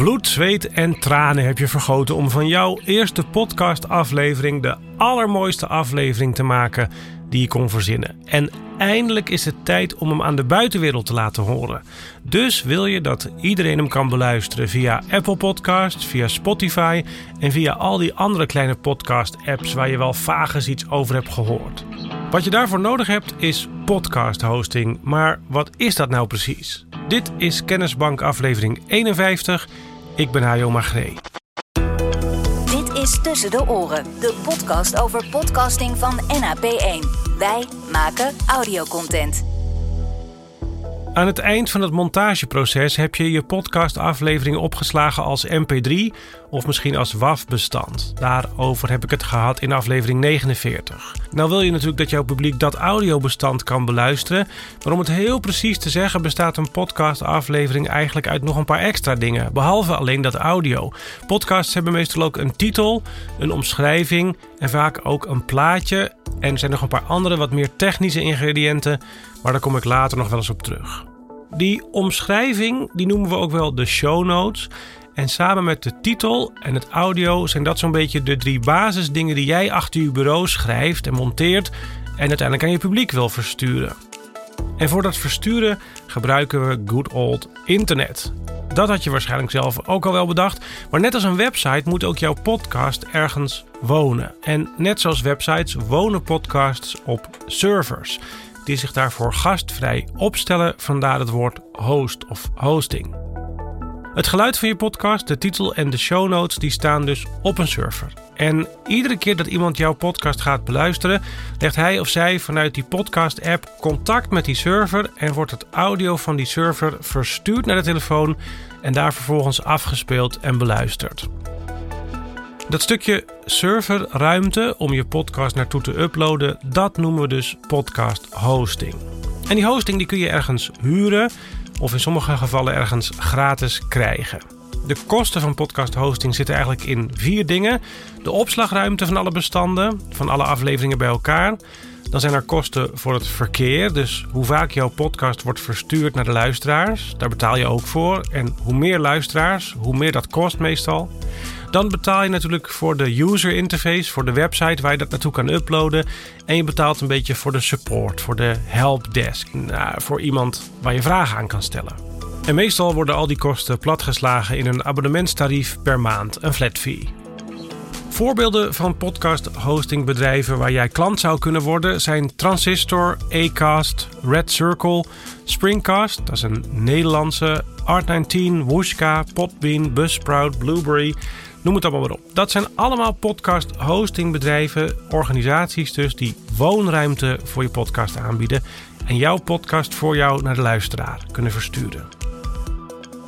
Bloed, zweet en tranen heb je vergoten om van jouw eerste podcastaflevering de allermooiste aflevering te maken die je kon verzinnen. En eindelijk is het tijd om hem aan de buitenwereld te laten horen. Dus wil je dat iedereen hem kan beluisteren via Apple Podcasts, via Spotify en via al die andere kleine podcast-apps waar je wel vaag iets over hebt gehoord. Wat je daarvoor nodig hebt is podcast hosting. Maar wat is dat nou precies? Dit is Kennisbank aflevering 51. Ik ben Hajo Magree. Dit is Tussen de Oren, de podcast over podcasting van NAP1. Wij maken audiocontent. Aan het eind van het montageproces heb je je podcastaflevering opgeslagen als MP3 of misschien als WAV-bestand. Daarover heb ik het gehad in aflevering 49. Nou wil je natuurlijk dat jouw publiek dat audiobestand kan beluisteren, maar om het heel precies te zeggen bestaat een podcastaflevering eigenlijk uit nog een paar extra dingen, behalve alleen dat audio. Podcasts hebben meestal ook een titel, een omschrijving en vaak ook een plaatje en er zijn nog een paar andere wat meer technische ingrediënten, maar daar kom ik later nog wel eens op terug. Die omschrijving die noemen we ook wel de show notes. En samen met de titel en het audio zijn dat zo'n beetje de drie basisdingen die jij achter je bureau schrijft en monteert en uiteindelijk aan je publiek wil versturen. En voor dat versturen gebruiken we good old internet. Dat had je waarschijnlijk zelf ook al wel bedacht. Maar net als een website moet ook jouw podcast ergens wonen. En net zoals websites wonen podcasts op servers die zich daarvoor gastvrij opstellen, vandaar het woord host of hosting. Het geluid van je podcast, de titel en de show notes die staan dus op een server. En iedere keer dat iemand jouw podcast gaat beluisteren, legt hij of zij vanuit die podcast-app contact met die server en wordt het audio van die server verstuurd naar de telefoon en daar vervolgens afgespeeld en beluisterd. Dat stukje serverruimte om je podcast naartoe te uploaden, dat noemen we dus podcast hosting. En die hosting die kun je ergens huren of in sommige gevallen ergens gratis krijgen. De kosten van podcast hosting zitten eigenlijk in vier dingen: de opslagruimte van alle bestanden, van alle afleveringen bij elkaar. Dan zijn er kosten voor het verkeer, dus hoe vaak jouw podcast wordt verstuurd naar de luisteraars. Daar betaal je ook voor. En hoe meer luisteraars, hoe meer dat kost meestal. Dan betaal je natuurlijk voor de user interface, voor de website waar je dat naartoe kan uploaden. En je betaalt een beetje voor de support, voor de helpdesk, nou, voor iemand waar je vragen aan kan stellen. En meestal worden al die kosten platgeslagen in een abonnementstarief per maand, een flat fee. Voorbeelden van podcast hostingbedrijven waar jij klant zou kunnen worden zijn Transistor, Acast, Red Circle, Springcast, dat is een Nederlandse, Art19, Wooshka, Podbean, Buzzsprout, Blueberry, Noem het allemaal maar op. Dat zijn allemaal podcast hostingbedrijven, organisaties dus die woonruimte voor je podcast aanbieden en jouw podcast voor jou naar de luisteraar kunnen versturen.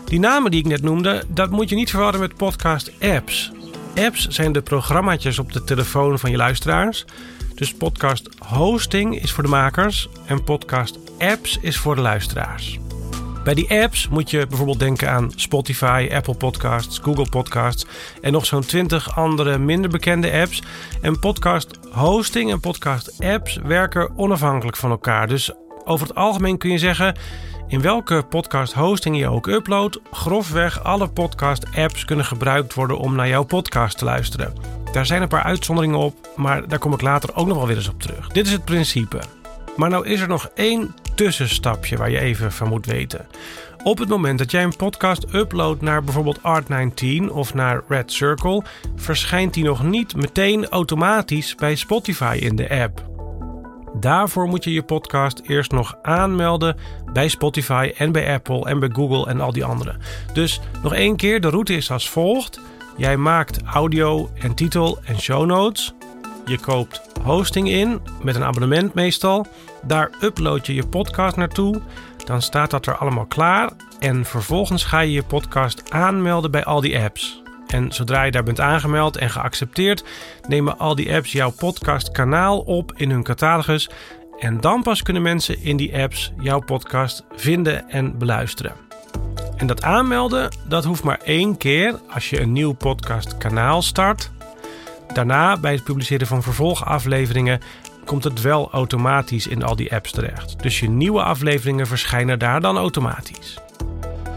Die namen die ik net noemde, dat moet je niet verwarren met podcast apps. Apps zijn de programmaatjes op de telefoon van je luisteraars. Dus podcast hosting is voor de makers en podcast apps is voor de luisteraars. Bij die apps moet je bijvoorbeeld denken aan Spotify, Apple Podcasts, Google Podcasts en nog zo'n 20 andere minder bekende apps. En podcast hosting en podcast apps werken onafhankelijk van elkaar. Dus over het algemeen kun je zeggen, in welke podcast hosting je ook uploadt, grofweg alle podcast apps kunnen gebruikt worden om naar jouw podcast te luisteren. Daar zijn een paar uitzonderingen op, maar daar kom ik later ook nog wel weer eens op terug. Dit is het principe. Maar nou is er nog één tussenstapje waar je even van moet weten. Op het moment dat jij een podcast uploadt naar bijvoorbeeld Art19 of naar Red Circle, verschijnt die nog niet meteen automatisch bij Spotify in de app. Daarvoor moet je je podcast eerst nog aanmelden bij Spotify en bij Apple en bij Google en al die andere. Dus nog één keer, de route is als volgt. Jij maakt audio en titel en show notes. Je koopt hosting in met een abonnement meestal. Daar upload je je podcast naartoe. Dan staat dat er allemaal klaar. En vervolgens ga je je podcast aanmelden bij al die apps. En zodra je daar bent aangemeld en geaccepteerd, nemen al die apps jouw podcastkanaal op in hun catalogus. En dan pas kunnen mensen in die apps jouw podcast vinden en beluisteren. En dat aanmelden, dat hoeft maar één keer als je een nieuw podcastkanaal start. Daarna, bij het publiceren van vervolgafleveringen, komt het wel automatisch in al die apps terecht. Dus je nieuwe afleveringen verschijnen daar dan automatisch.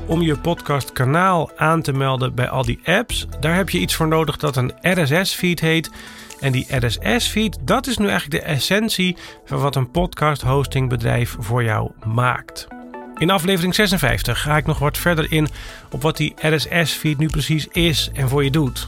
om je podcastkanaal aan te melden bij al die apps. Daar heb je iets voor nodig dat een RSS-feed heet. En die RSS-feed, dat is nu eigenlijk de essentie van wat een podcast hostingbedrijf voor jou maakt. In aflevering 56 ga ik nog wat verder in op wat die RSS-feed nu precies is en voor je doet.